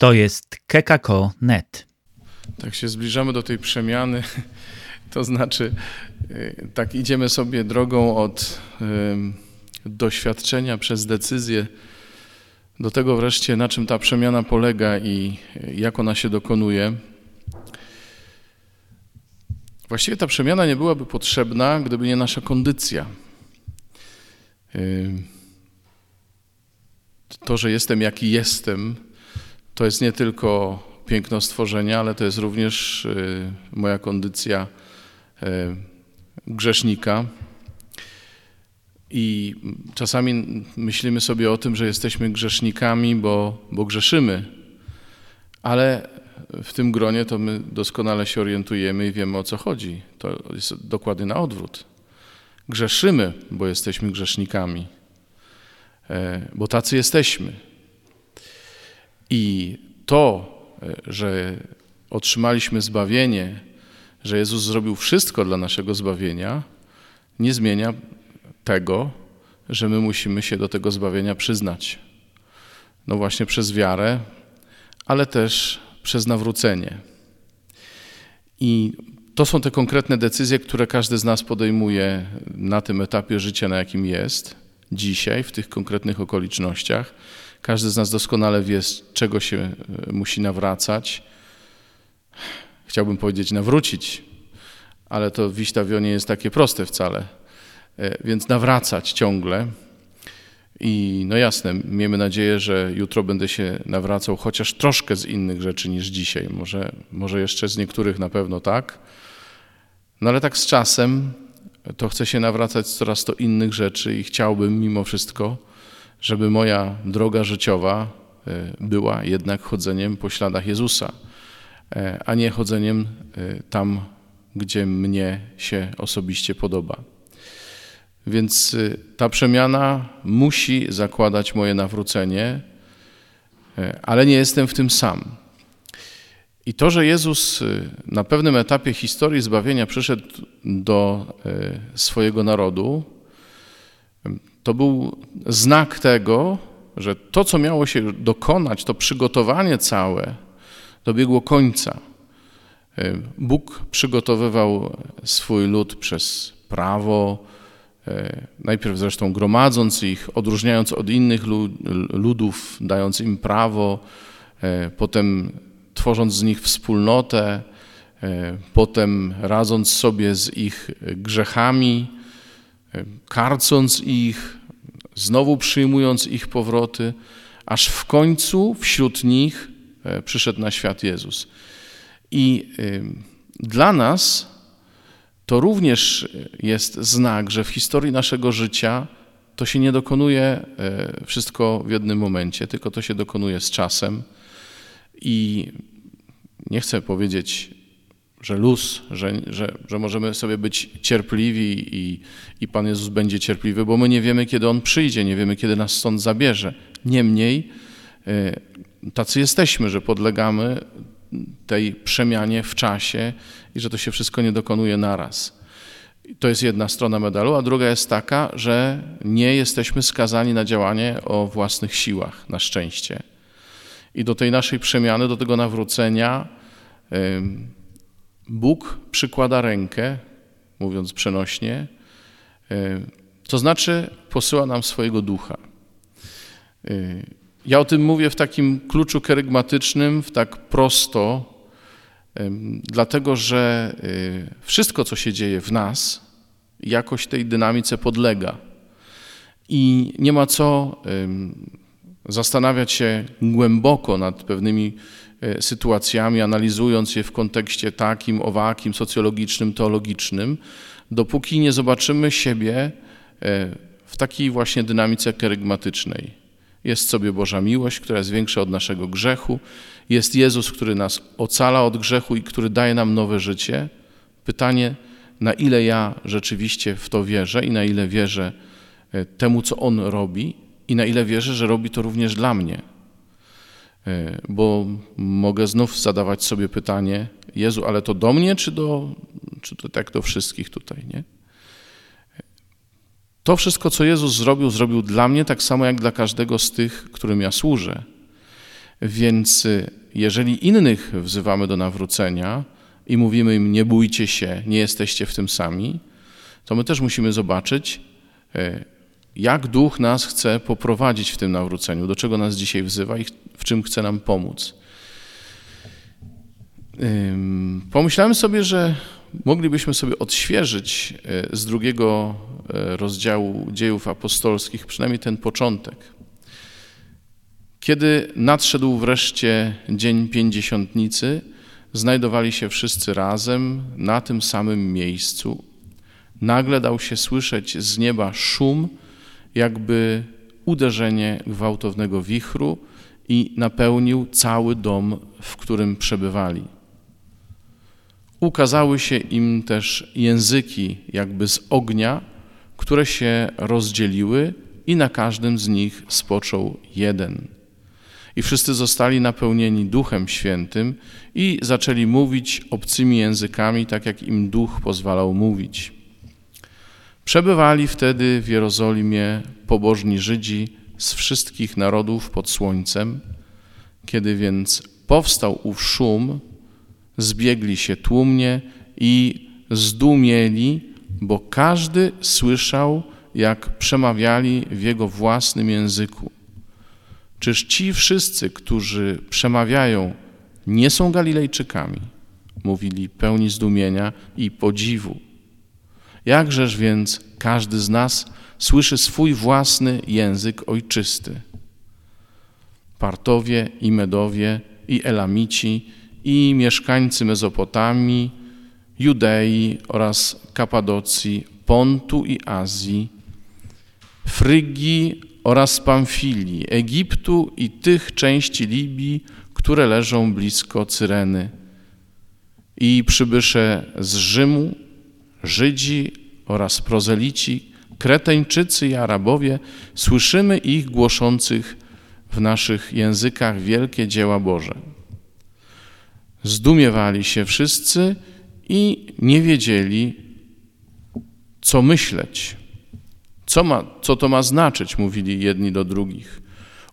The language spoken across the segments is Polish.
To jest kekako.net. Tak się zbliżamy do tej przemiany, to znaczy y, tak idziemy sobie drogą od doświadczenia przez decyzję do tego wreszcie, na czym ta przemiana polega i jak ona się dokonuje. Właściwie ta przemiana nie byłaby potrzebna, gdyby nie nasza kondycja. To, że jestem jaki jestem, to jest nie tylko piękno stworzenia, ale to jest również y, moja kondycja y, grzesznika. I czasami myślimy sobie o tym, że jesteśmy grzesznikami, bo, bo grzeszymy, ale w tym gronie to my doskonale się orientujemy i wiemy o co chodzi. To jest dokładnie na odwrót. Grzeszymy, bo jesteśmy grzesznikami, e, bo tacy jesteśmy. I to, e, że otrzymaliśmy zbawienie, że Jezus zrobił wszystko dla naszego zbawienia, nie zmienia tego, że my musimy się do tego zbawienia przyznać. No właśnie przez wiarę, ale też przez nawrócenie. I to są te konkretne decyzje, które każdy z nas podejmuje na tym etapie życia, na jakim jest, dzisiaj, w tych konkretnych okolicznościach. Każdy z nas doskonale wie, z czego się e, musi nawracać. Chciałbym powiedzieć nawrócić, ale to w Iśtawio nie jest takie proste wcale. E, więc nawracać ciągle. I no jasne, miejmy nadzieję, że jutro będę się nawracał chociaż troszkę z innych rzeczy niż dzisiaj. Może, może jeszcze z niektórych na pewno tak. No ale tak z czasem to chcę się nawracać coraz to innych rzeczy i chciałbym mimo wszystko, żeby moja droga życiowa e, była jednak chodzeniem po śladach Jezusa, e, a nie chodzeniem tam, gdzie mnie się osobiście podoba. Więc ta przemiana musi zakładać moje nawrócenie, ale nie jestem w tym sam. I to, że Jezus na pewnym etapie historii zbawienia przyszedł do swojego narodu, to był znak tego, że to, co miało się dokonać, to przygotowanie całe, dobiegło końca. Bóg przygotowywał swój lud przez prawo, E, najpierw zresztą gromadząc ich, odróżniając od innych ludów, dając im prawo, e, potem tworząc z nich wspólnotę, e, potem radząc sobie z ich grzechami, karcąc ich, znowu przyjmując ich powroty, aż w końcu wśród nich przyszedł na świat Jezus. I dla nas to również jest znak, że w historii naszego życia to się nie dokonuje e, wszystko w jednym momencie, tylko to się dokonuje z czasem. I nie chcę powiedzieć, że luz, że, że, że możemy sobie być cierpliwi i, i Pan Jezus będzie cierpliwy, bo my nie wiemy, kiedy On przyjdzie, nie wiemy, kiedy nas stąd zabierze. Niemniej e, tacy jesteśmy, że podlegamy tej przemianie w czasie i że to się wszystko nie dokonuje naraz. To jest jedna strona medalu, a druga jest taka, że nie jesteśmy skazani na działanie o własnych siłach, na szczęście. I do tej naszej przemiany, do tego nawrócenia Bóg przykłada rękę, mówiąc przenośnie, to znaczy posyła nam swojego ducha. Ja o tym mówię w takim kluczu kerygmatycznym, w tak prosto, dlatego że y, wszystko, co się dzieje w nas, jakoś tej dynamice podlega. I nie ma co zastanawiać się głęboko nad pewnymi e, sytuacjami, analizując je w kontekście takim, owakim, socjologicznym, teologicznym, dopóki nie zobaczymy siebie e, w takiej właśnie dynamice kerygmatycznej. Jest sobie Boża miłość, która jest większa od naszego grzechu. Jest Jezus, który nas ocala od grzechu i który daje nam nowe życie. Pytanie, na ile ja rzeczywiście w to wierzę i na ile wierzę e, temu, co On robi i na ile wierzę, że robi to również dla mnie. E, bo mogę znów zadawać sobie pytanie, Jezu, ale to do mnie, czy, do, czy to tak do wszystkich tutaj, nie? To wszystko, co Jezus zrobił, zrobił dla mnie tak samo jak dla każdego z tych, którym ja służę. Więc y, jeżeli innych wzywamy do nawrócenia i mówimy im nie bójcie się, nie jesteście w tym sami, to my też musimy zobaczyć, jak Duch nas chce poprowadzić w tym nawróceniu, do czego nas dzisiaj wzywa i w czym chce nam pomóc. Pomyślałem sobie, że moglibyśmy sobie odświeżyć y, z drugiego rozdziału dziejów apostolskich, przynajmniej ten początek. Kiedy nadszedł wreszcie dzień pięćdziesiątnicy, znajdowali się wszyscy razem na tym samym miejscu. Nagle dał się słyszeć z nieba szum, jakby uderzenie gwałtownego wichru i napełnił cały dom, w którym przebywali. Ukazały się im też języki jakby z ognia, które się rozdzieliły i na każdym z nich spoczął jeden i wszyscy zostali napełnieni Duchem Świętym i zaczęli mówić obcymi językami, tak jak im Duch pozwalał mówić. Przebywali wtedy w Jerozolimie pobożni Żydzi z wszystkich narodów pod słońcem. Kiedy więc powstał ów szum, zbiegli się tłumnie i zdumieli, bo każdy słyszał, jak przemawiali w jego własnym języku. Czyż ci wszyscy, którzy przemawiają, nie są Galilejczykami? Mówili pełni zdumienia i podziwu. Jakżeż więc każdy z nas słyszy swój własny język ojczysty? Partowie i Medowie i Elamici i mieszkańcy Mezopotamii, Judei oraz Kapadocji, Pontu i Azji, Frygii oraz Pamfilii, Egiptu i tych części Libii, które leżą blisko Cyreny. I przybysze z Rzymu, Żydzi oraz prozelici, Kreteńczycy i Arabowie, słyszymy ich głoszących w naszych językach wielkie dzieła Boże. Zdumiewali się wszyscy i nie wiedzieli, co myśleć. Co, ma, co to ma znaczyć? Mówili jedni do drugich.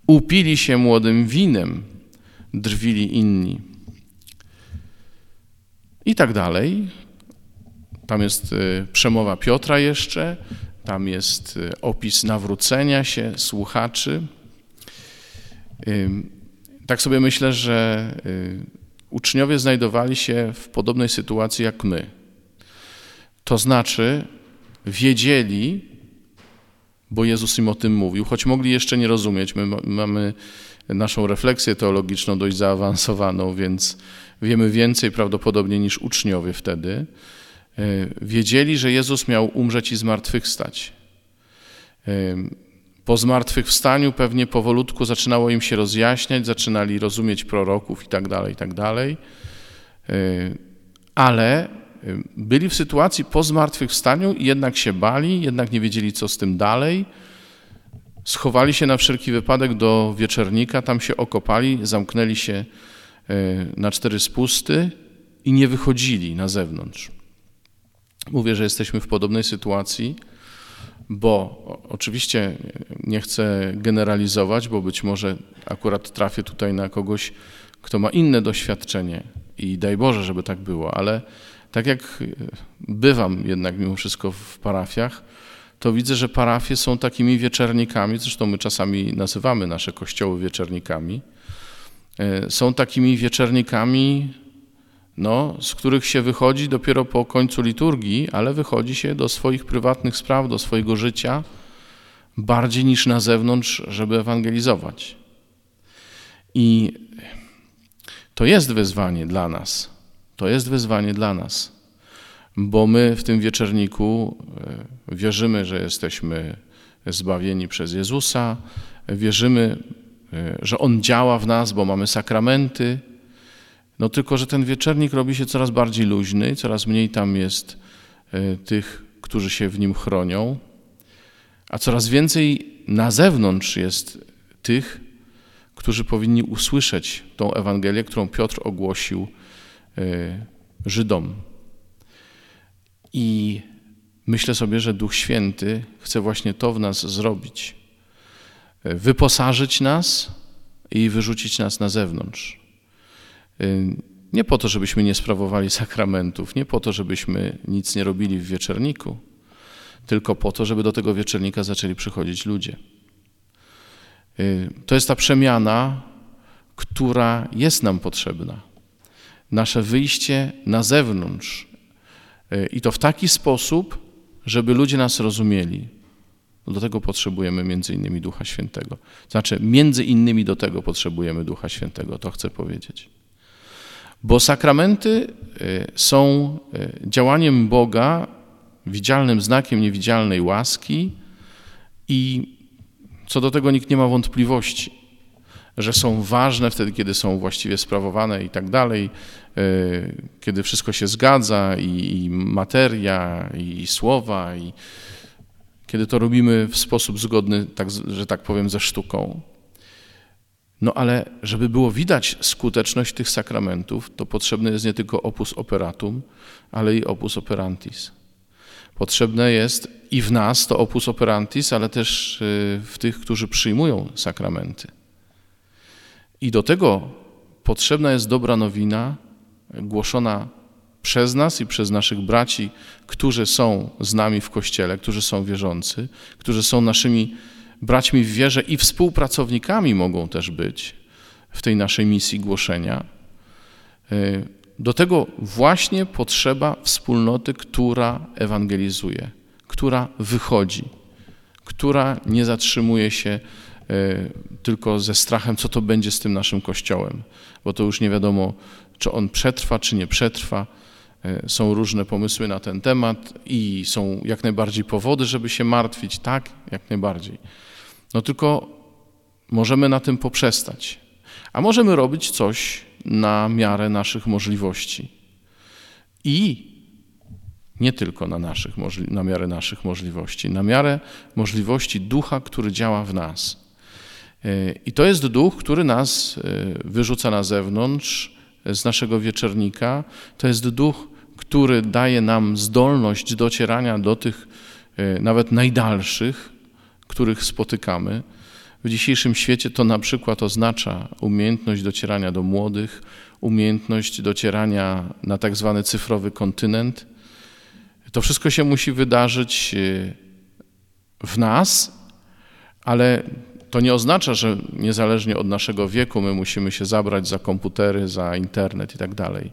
Upili się młodym winem, drwili inni. I tak dalej. Tam jest y, przemowa Piotra jeszcze, tam jest y, opis nawrócenia się słuchaczy. Tak sobie myślę, że y, uczniowie znajdowali się w podobnej sytuacji jak my. To znaczy, wiedzieli, bo Jezus im o tym mówił, choć mogli jeszcze nie rozumieć. My mamy naszą refleksję teologiczną dość zaawansowaną, więc wiemy więcej prawdopodobnie niż uczniowie wtedy. E, wiedzieli, że Jezus miał umrzeć i zmartwychwstać. E, po zmartwychwstaniu pewnie powolutku zaczynało im się rozjaśniać, zaczynali rozumieć proroków i tak dalej, i tak. E, ale byli w sytuacji po zmartwychwstaniu i jednak się bali, jednak nie wiedzieli, co z tym dalej. Schowali się na wszelki wypadek do wieczernika, tam się okopali, zamknęli się na cztery spusty i nie wychodzili na zewnątrz. Mówię, że jesteśmy w podobnej sytuacji, bo oczywiście nie chcę generalizować, bo być może akurat trafię tutaj na kogoś, kto ma inne doświadczenie i daj Boże, żeby tak było, ale tak jak bywam jednak mimo wszystko w parafiach, to widzę, że parafie są takimi wieczernikami, zresztą my czasami nazywamy nasze kościoły wieczernikami, e, są takimi wieczernikami, no, z których się wychodzi dopiero po końcu liturgii, ale wychodzi się do swoich prywatnych spraw, do swojego życia, bardziej niż na zewnątrz, żeby ewangelizować. I to jest wyzwanie dla nas to jest wyzwanie dla nas, bo my w tym wieczerniku e, wierzymy, że jesteśmy zbawieni przez Jezusa, wierzymy, e, że On działa w nas, bo mamy sakramenty. No tylko, że ten wieczernik robi się coraz bardziej luźny, coraz mniej tam jest e, tych, którzy się w nim chronią, a coraz więcej na zewnątrz jest tych, którzy powinni usłyszeć tą Ewangelię, którą Piotr ogłosił Y, Żydom. I myślę sobie, że Duch Święty chce właśnie to w nas zrobić. Wyposażyć nas i wyrzucić nas na zewnątrz. Nie po to, żebyśmy nie sprawowali sakramentów, nie po to, żebyśmy nic nie robili w wieczerniku, tylko po to, żeby do tego wieczernika zaczęli przychodzić ludzie. To jest ta przemiana, która jest nam potrzebna. Nasze wyjście na zewnątrz y, i to w taki sposób, żeby ludzie nas rozumieli. Do tego potrzebujemy między innymi Ducha Świętego. Znaczy, między innymi do tego potrzebujemy Ducha Świętego, to chcę powiedzieć. Bo sakramenty y, są działaniem Boga, widzialnym znakiem niewidzialnej łaski i co do tego nikt nie ma wątpliwości, że są ważne wtedy, kiedy są właściwie sprawowane i tak dalej, e, kiedy wszystko się zgadza i, i materia, i słowa, i kiedy to robimy w sposób zgodny, tak, że tak powiem, ze sztuką. No ale żeby było widać skuteczność tych sakramentów, to potrzebny jest nie tylko opus operatum, ale i opus operantis. Potrzebne jest i w nas to opus operantis, ale też y, w tych, którzy przyjmują sakramenty. I do tego potrzebna jest dobra nowina głoszona przez nas i przez naszych braci, którzy są z nami w Kościele, którzy są wierzący, którzy są naszymi braćmi w wierze i współpracownikami mogą też być w tej naszej misji głoszenia. Y, do tego właśnie potrzeba wspólnoty, która ewangelizuje, która wychodzi, która nie zatrzymuje się e, tylko ze strachem, co to będzie z tym naszym kościołem, bo to już nie wiadomo, czy on przetrwa, czy nie przetrwa. E, są różne pomysły na ten temat i są jak najbardziej powody, żeby się martwić, tak, jak najbardziej. No tylko możemy na tym poprzestać, a możemy robić coś na miarę naszych możliwości. I nie tylko na, naszych, na miarę naszych możliwości, na miarę możliwości ducha, który działa w nas. E, I to jest duch, który nas e, wyrzuca na zewnątrz z naszego wieczernika. To jest duch, który daje nam zdolność docierania do tych e, nawet najdalszych, których spotykamy. W dzisiejszym świecie to na przykład oznacza umiejętność docierania do młodych, umiejętność docierania na tak zwany cyfrowy kontynent. To wszystko się musi wydarzyć y, w nas, ale to nie oznacza, że niezależnie od naszego wieku my musimy się zabrać za komputery, za internet i tak dalej.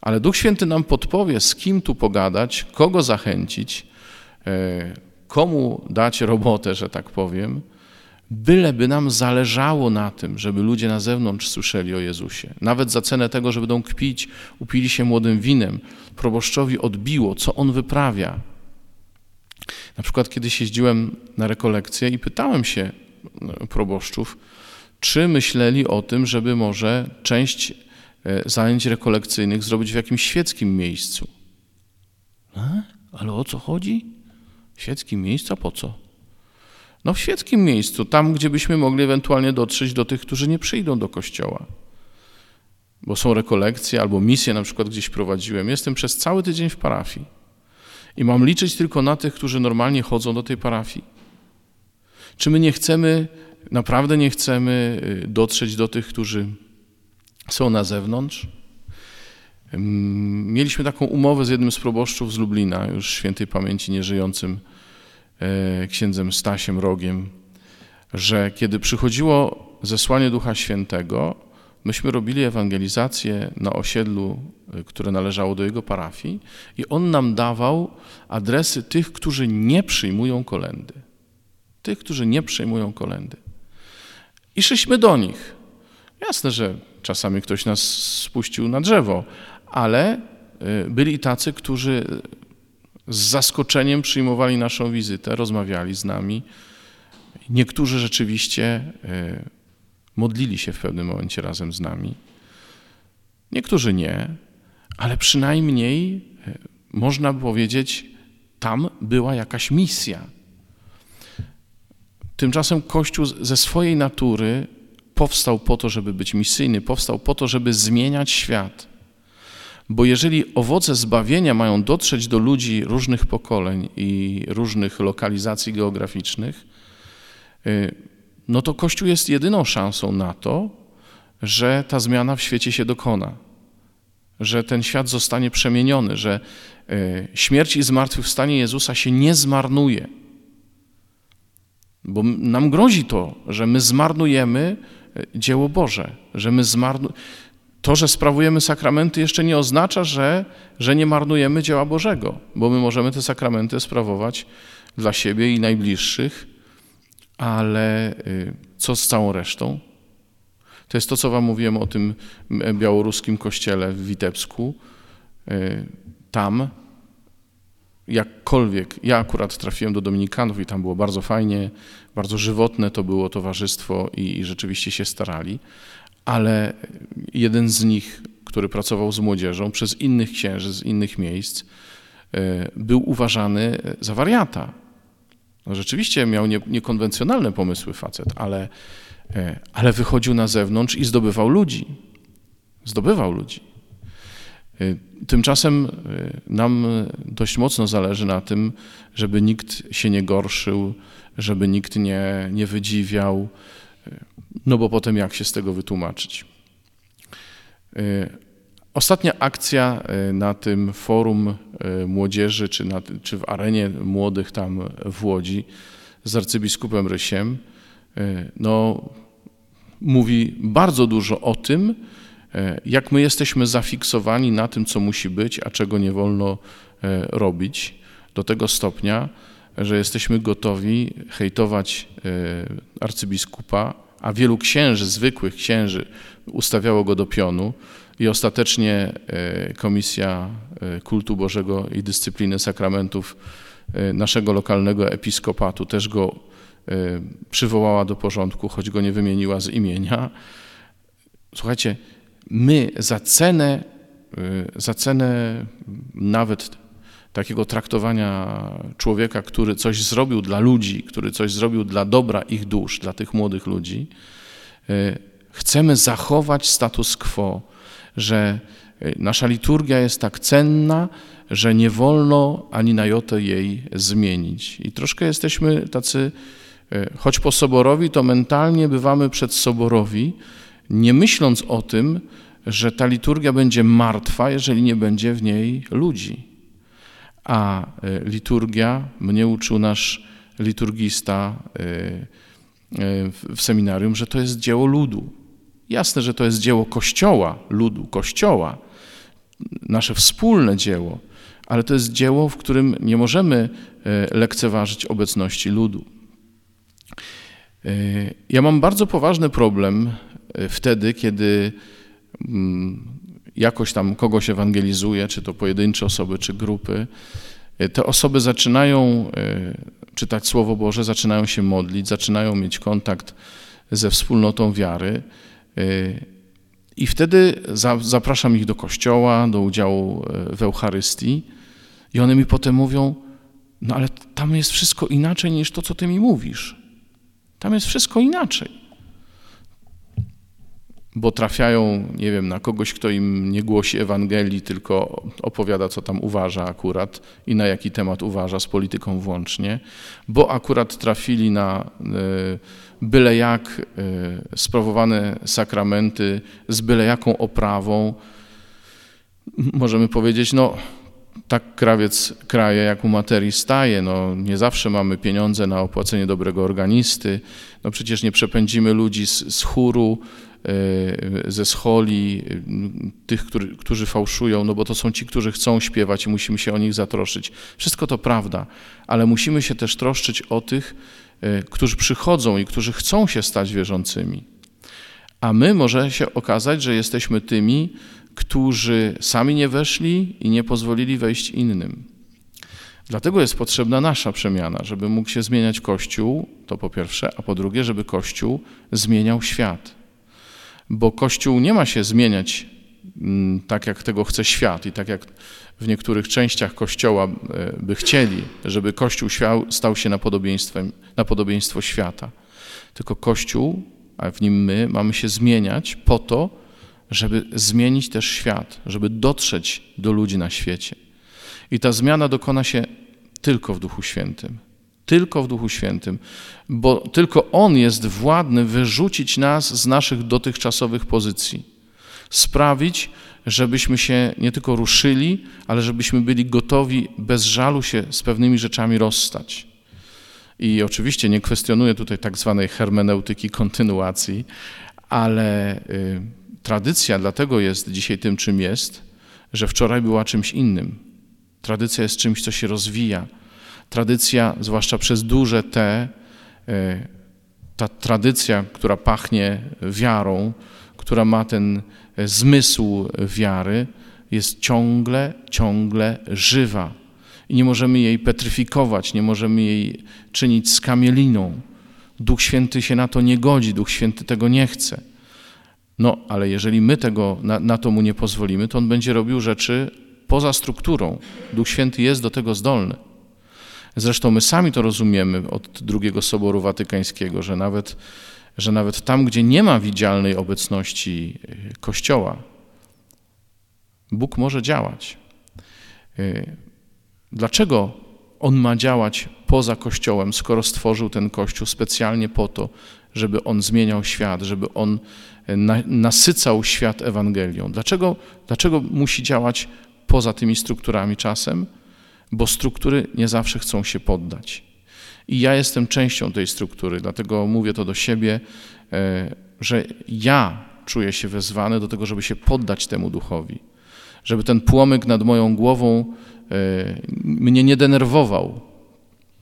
Ale Duch Święty nam podpowie, z kim tu pogadać, kogo zachęcić, y, komu dać robotę, że tak powiem byleby nam zależało na tym, żeby ludzie na zewnątrz słyszeli o Jezusie. Nawet za cenę tego, że będą kpić, upili się młodym winem. Proboszczowi odbiło, co on wyprawia. Na przykład kiedyś jeździłem na rekolekcję i pytałem się e, proboszczów, czy myśleli o tym, żeby może część e, zajęć rekolekcyjnych zrobić w jakimś świeckim miejscu. E? Ale o co chodzi? Świeckim miejscu? A po co? No w świeckim miejscu, tam gdzie byśmy mogli ewentualnie dotrzeć do tych, którzy nie przyjdą do kościoła. Bo są rekolekcje albo misje na przykład gdzieś prowadziłem. Jestem przez cały tydzień w parafii i mam liczyć tylko na tych, którzy normalnie chodzą do tej parafii. Czy my nie chcemy, naprawdę nie chcemy y, dotrzeć do tych, którzy są na zewnątrz? Mieliśmy taką umowę z jednym z proboszczów z Lublina, już świętej pamięci nieżyjącym E, księdzem Stasiem Rogiem, że kiedy przychodziło zesłanie Ducha Świętego, myśmy robili ewangelizację na osiedlu, e, które należało do jego parafii i on nam dawał adresy tych, którzy nie przyjmują kolendy. Tych, którzy nie przyjmują kolendy. I szliśmy do nich. Jasne, że czasami ktoś nas spuścił na drzewo, ale e, byli tacy, którzy z zaskoczeniem przyjmowali naszą wizytę, rozmawiali z nami. Niektórzy rzeczywiście e, modlili się w pewnym momencie razem z nami. Niektórzy nie, ale przynajmniej e, można powiedzieć, tam była jakaś misja. Tymczasem Kościół ze swojej natury powstał po to, żeby być misyjny, powstał po to, żeby zmieniać świat. Bo jeżeli owoce zbawienia mają dotrzeć do ludzi różnych pokoleń i różnych lokalizacji geograficznych, y, no to Kościół jest jedyną szansą na to, że ta zmiana w świecie się dokona, że ten świat zostanie przemieniony, że e, śmierć i zmartwychwstanie Jezusa się nie zmarnuje. Bo nam grozi to, że my zmarnujemy dzieło Boże, że my zmarnujemy. To, że sprawujemy sakramenty, jeszcze nie oznacza, że, że nie marnujemy dzieła Bożego, bo my możemy te sakramenty sprawować dla siebie i najbliższych, ale y, co z całą resztą? To jest to, co Wam mówiłem o tym białoruskim kościele w Witebsku. Y, tam, jakkolwiek, ja akurat trafiłem do Dominikanów i tam było bardzo fajnie, bardzo żywotne to było towarzystwo i, i rzeczywiście się starali, ale jeden z nich, który pracował z młodzieżą, przez innych księży z innych miejsc, e, był uważany za wariata. No rzeczywiście miał nie, niekonwencjonalne pomysły facet, ale, e, ale wychodził na zewnątrz i zdobywał ludzi. Zdobywał ludzi. E, tymczasem nam dość mocno zależy na tym, żeby nikt się nie gorszył, żeby nikt nie, nie wydziwiał, no bo potem jak się z tego wytłumaczyć? Ostatnia akcja na tym forum młodzieży, czy, na, czy w arenie młodych tam w Łodzi z arcybiskupem Rysiem, no, mówi bardzo dużo o tym, jak my jesteśmy zafiksowani na tym, co musi być, a czego nie wolno robić, do tego stopnia, że jesteśmy gotowi hejtować arcybiskupa, a wielu księży, zwykłych księży, ustawiało go do pionu i ostatecznie e, Komisja e, Kultu Bożego i Dyscypliny Sakramentów e, naszego lokalnego episkopatu też go przywołała do porządku, choć go nie wymieniła z imienia. Słuchajcie, my za cenę, za cenę nawet takiego traktowania człowieka, który coś zrobił dla ludzi, który coś zrobił dla dobra ich dusz, dla tych młodych ludzi, e, chcemy zachować status quo, że e, nasza liturgia jest tak cenna, że nie wolno ani na jotę jej zmienić. I troszkę jesteśmy tacy, choć po soborowi, to mentalnie bywamy przed soborowi, nie myśląc o tym, że ta liturgia będzie martwa, jeżeli nie będzie w niej ludzi. A e, liturgia, mnie uczył nasz liturgista e, e, w seminarium, że to jest dzieło ludu. Jasne, że to jest dzieło Kościoła, ludu, Kościoła, nasze wspólne dzieło, ale to jest dzieło, w którym nie możemy lekceważyć obecności ludu. Ja mam bardzo poważny problem wtedy, kiedy jakoś tam kogoś ewangelizuje, czy to pojedyncze osoby, czy grupy, e, te osoby zaczynają e, czytać Słowo Boże, zaczynają się modlić, zaczynają mieć kontakt ze wspólnotą wiary. E, I wtedy zapraszam ich do kościoła, do udziału w Eucharystii, i one mi potem mówią: No ale tam jest wszystko inaczej niż to, co ty mi mówisz. Tam jest wszystko inaczej bo trafiają, nie wiem, na kogoś, kto im nie głosi Ewangelii, tylko opowiada, co tam uważa akurat i na jaki temat uważa, z polityką włącznie, bo akurat trafili na e, byle jak e, sprawowane sakramenty z byle jaką oprawą. Możemy powiedzieć, no tak krawiec kraje, jak u materii staje. No, nie zawsze mamy pieniądze na opłacenie dobrego organisty. No, przecież nie przepędzimy ludzi z, z chóru, ze scholi, e, tych, którzy, którzy fałszują, no bo to są ci, którzy chcą śpiewać i musimy się o nich zatroszczyć. Wszystko to prawda, ale musimy się też troszczyć o tych, e, którzy przychodzą i którzy chcą się stać wierzącymi. A my może się okazać, że jesteśmy tymi, którzy sami nie weszli i nie pozwolili wejść innym. Dlatego jest potrzebna nasza przemiana, żeby mógł się zmieniać Kościół, to po pierwsze, a po drugie, żeby Kościół zmieniał świat bo Kościół nie ma się zmieniać mm, tak, jak tego chce świat i tak jak w niektórych częściach Kościoła e, by chcieli, żeby Kościół stał się na, podobieństwem, na podobieństwo świata. Tylko Kościół, a w nim my, mamy się zmieniać po to, żeby zmienić też świat, żeby dotrzeć do ludzi na świecie. I ta zmiana dokona się tylko w Duchu Świętym. Tylko w Duchu Świętym, bo tylko On jest władny wyrzucić nas z naszych dotychczasowych pozycji, sprawić, żebyśmy się nie tylko ruszyli, ale żebyśmy byli gotowi bez żalu się z pewnymi rzeczami rozstać. I oczywiście nie kwestionuję tutaj tak zwanej hermeneutyki kontynuacji, ale y, tradycja dlatego jest dzisiaj tym, czym jest, że wczoraj była czymś innym. Tradycja jest czymś, co się rozwija. Tradycja, zwłaszcza przez duże T, y, ta tradycja, która pachnie wiarą, która ma ten y, zmysł wiary, jest ciągle, ciągle żywa i nie możemy jej petryfikować, nie możemy jej czynić skamieliną. Duch Święty się na to nie godzi, Duch Święty tego nie chce. No, ale jeżeli my tego, na, na to mu nie pozwolimy, to on będzie robił rzeczy poza strukturą. Duch Święty jest do tego zdolny. Zresztą my sami to rozumiemy od drugiego Soboru Watykańskiego, że nawet, że nawet tam, gdzie nie ma widzialnej obecności y, Kościoła, Bóg może działać. Y, Dlaczego on ma działać poza Kościołem, skoro stworzył ten Kościół specjalnie po to, żeby on zmieniał świat, żeby on e, nasycał świat Ewangelią? Dlaczego, dlaczego musi działać poza tymi strukturami czasem? Bo struktury nie zawsze chcą się poddać. I ja jestem częścią tej struktury, dlatego mówię to do siebie, e, że ja czuję się wezwany do tego, żeby się poddać temu duchowi, żeby ten płomyk nad moją głową E, mnie nie denerwował,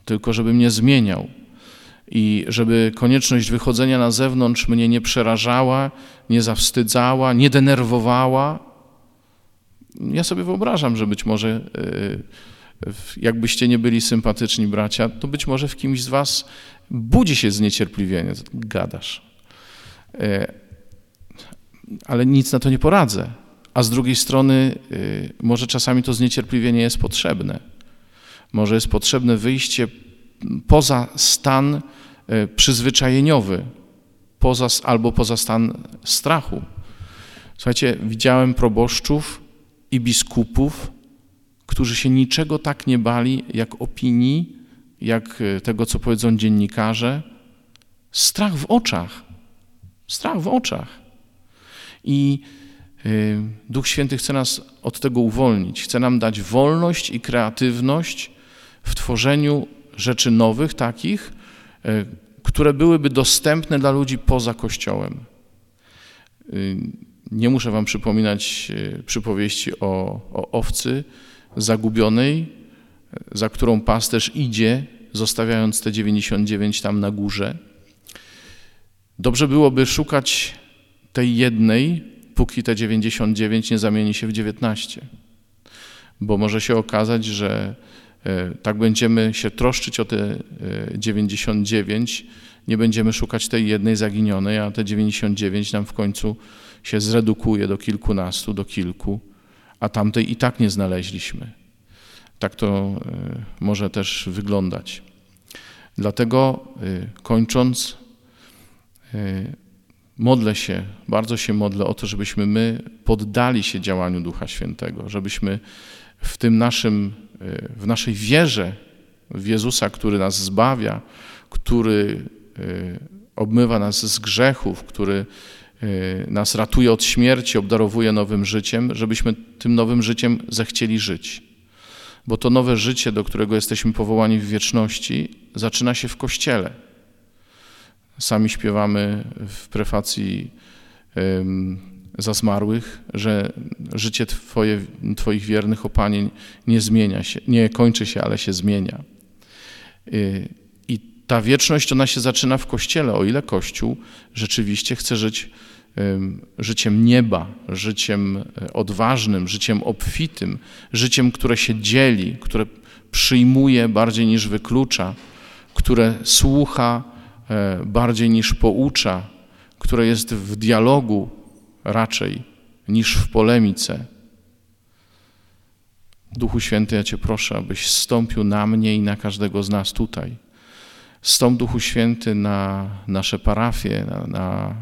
tylko żeby mnie zmieniał. I żeby konieczność wychodzenia na zewnątrz mnie nie przerażała, nie zawstydzała, nie denerwowała. Ja sobie wyobrażam, że być może, e, jakbyście nie byli sympatyczni bracia, to być może w kimś z was budzi się zniecierpliwienie. Gadasz. E, ale nic na to nie poradzę a z drugiej strony y, może czasami to zniecierpliwienie jest potrzebne. Może jest potrzebne wyjście poza stan y, przyzwyczajeniowy, poza, albo poza stan strachu. Słuchajcie, widziałem proboszczów i biskupów, którzy się niczego tak nie bali, jak opinii, jak y, tego, co powiedzą dziennikarze. Strach w oczach. Strach w oczach. I Y, Duch Święty chce nas od tego uwolnić, chce nam dać wolność i kreatywność w tworzeniu rzeczy nowych, takich, y, które byłyby dostępne dla ludzi poza Kościołem. Nie muszę Wam przypominać przypowieści o, o owcy zagubionej, za którą pasterz idzie, zostawiając te 99 tam na górze. Dobrze byłoby szukać tej jednej, póki te 99 nie zamieni się w 19. Bo może się okazać, że e, tak będziemy się troszczyć o te 99, e, nie będziemy szukać tej jednej zaginionej, a te 99 nam w końcu się zredukuje do kilkunastu, do kilku, a tamtej i tak nie znaleźliśmy. Tak to e, może też wyglądać. Dlatego kończąc, Modlę się, bardzo się modlę o to, żebyśmy my poddali się działaniu Ducha Świętego, żebyśmy w tym naszym, e, w naszej wierze w Jezusa, który nas zbawia, który e, obmywa nas z grzechów, który e, nas ratuje od śmierci, obdarowuje nowym życiem, żebyśmy tym nowym życiem zechcieli żyć. Bo to nowe życie, do którego jesteśmy powołani w wieczności, zaczyna się w Kościele. Sami śpiewamy w prefacji za zmarłych, że życie twoje, Twoich wiernych, o Panie, nie zmienia się, nie kończy się, ale się zmienia. Ta wieczność, ona się zaczyna w Kościele, o ile Kościół rzeczywiście chce żyć życiem nieba, życiem e, odważnym, życiem obfitym, życiem, które się dzieli, które przyjmuje bardziej niż wyklucza, które słucha E, bardziej niż poucza, które jest w dialogu raczej niż w polemice. Duchu Święty, ja Cię proszę, abyś stąpił na mnie i na każdego z nas tutaj. Stąp Duchu Święty na nasze parafie, na, na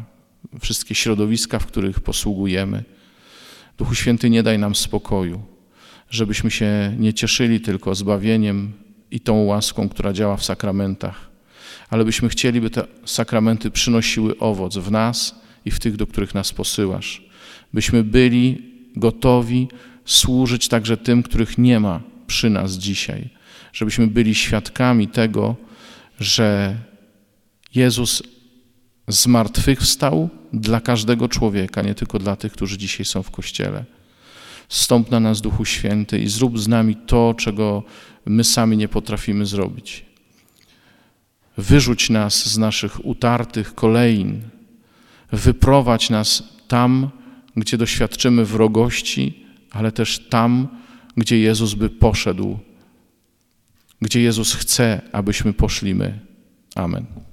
wszystkie środowiska, w których posługujemy. Duchu Święty, nie daj nam spokoju, żebyśmy się nie cieszyli tylko zbawieniem i tą łaską, która działa w sakramentach, ale byśmy chcieli, by te sakramenty przynosiły owoc w nas i w tych, do których nas posyłasz. Byśmy byli gotowi służyć także tym, których nie ma przy nas dzisiaj. Żebyśmy byli świadkami tego, że Jezus zmartwychwstał dla każdego człowieka, nie tylko dla tych, którzy dzisiaj są w Kościele. Stąp na nas, Duchu Święty, i zrób z nami to, czego my sami nie potrafimy zrobić. Wyrzuć nas z naszych utartych kolejn, wyprowadź nas tam, gdzie doświadczymy wrogości, ale też tam, gdzie Jezus by poszedł, gdzie Jezus chce, abyśmy poszli my. Amen.